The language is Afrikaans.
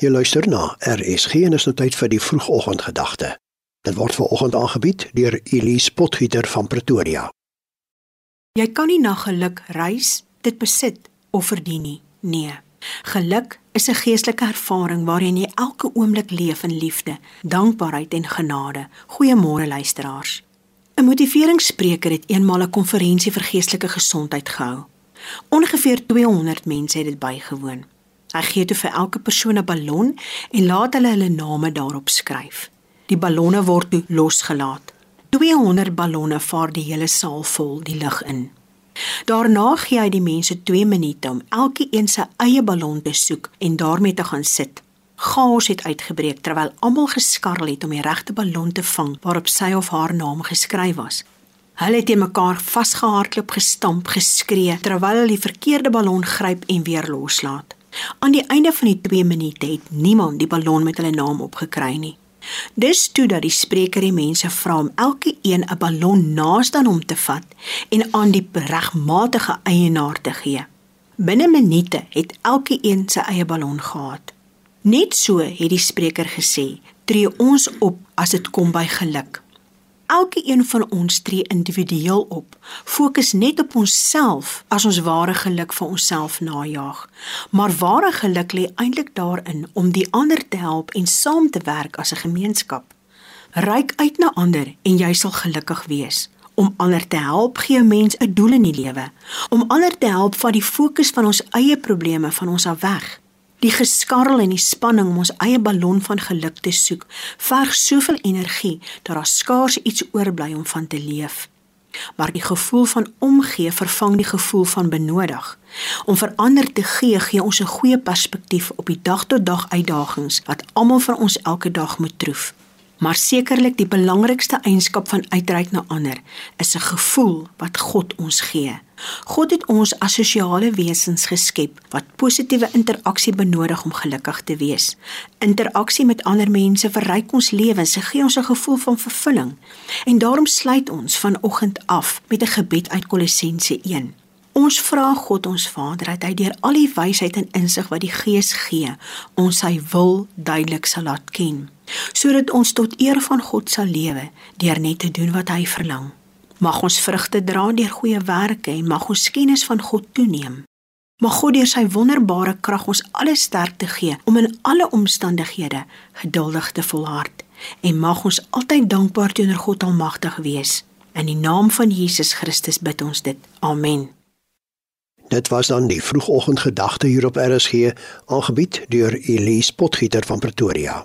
Jy luister na RSG en is nou tyd vir die vroegoggendgedagte. Dit word veraloggend aangebied deur Elise Potgieter van Pretoria. Jy kan nie na geluk reis, dit besit of verdien nie. Nee. Geluk is 'n geestelike ervaring waarin jy elke oomblik leef in liefde, dankbaarheid en genade. Goeiemôre luisteraars. 'n Motiveringsspreker het eenmaal 'n konferensie vir geestelike gesondheid gehou. Ongeveer 200 mense het dit bygewoon. Hy gee toe vir elke persoon 'n ballon en laat hulle hulle name daarop skryf. Die ballonne word toe losgelaat. 200 ballonne vaar die hele saal vol die lug in. Daarna gee hy die mense 2 minute om elkeen sy eie ballon te soek en daarmee te gaan sit. Chaos het uitgebreek terwyl almal geskarrel het om die regte ballon te vang waarop sy of haar naam geskryf was. Hulle het teen mekaar vasgehardloop, gestamp, geskree terwyl hulle die verkeerde ballon gryp en weer loslaat. Aan die einde van die 2 minute het niemand die ballon met hulle naam opgekry nie. Dis toe dat die spreker die mense vra om elkeen 'n ballon naaste aan hom te vat en aan die regmatige eienaar te gee. Binne minute het elkeen sy eie ballon gehad. Net so het die spreker gesê: "Tree ons op as dit kom by geluk." Elke een van ons tree individueel op. Fokus net op onsself as ons ware geluk vir onsself najag. Maar ware geluk lê eintlik daarin om die ander te help en saam te werk as 'n gemeenskap. Ryk uit na ander en jy sal gelukkig wees. Om ander te help gee 'n mens 'n doel in die lewe. Om ander te help vat die fokus van ons eie probleme van ons af weg. Die geskarrel en die spanning om ons eie ballon van geluk te soek, verg soveel energie dat daar skaars iets oorbly om van te leef. Maar die gevoel van omgee vervang die gevoel van benodig. Om vir ander te gee, gee ons 'n goeie perspektief op die dag-tot-dag -dag uitdagings wat almal van ons elke dag moet troef. Maar sekerlik die belangrikste eienskap van uitreik na ander is 'n gevoel wat God ons gee. God het ons as sosiale wesens geskep wat positiewe interaksie benodig om gelukkig te wees. Interaksie met ander mense verryk ons lewens en gee ons 'n gevoel van vervulling. En daarom sluit ons vanoggend af met 'n gebed uit Kolossense 1. Ons vra God ons Vader dat hy deur al die wysheid en insig wat die Gees gee, ons sy wil duidelik sal laat ken sodat ons tot eer van God sal lewe deur net te doen wat hy verlang. Mag ons vrugte dra deur goeie werke en mag ons kennis van God toeneem. Mag God deur sy wonderbare krag ons alle sterkte gee om in alle omstandighede geduldig te volhard en mag ons altyd dankbaar teenoor God Almagtig wees. In die naam van Jesus Christus bid ons dit. Amen. Dit was dan die vroegoggendgedagte hier op RSG, aangebied deur Elise Potgieter van Pretoria.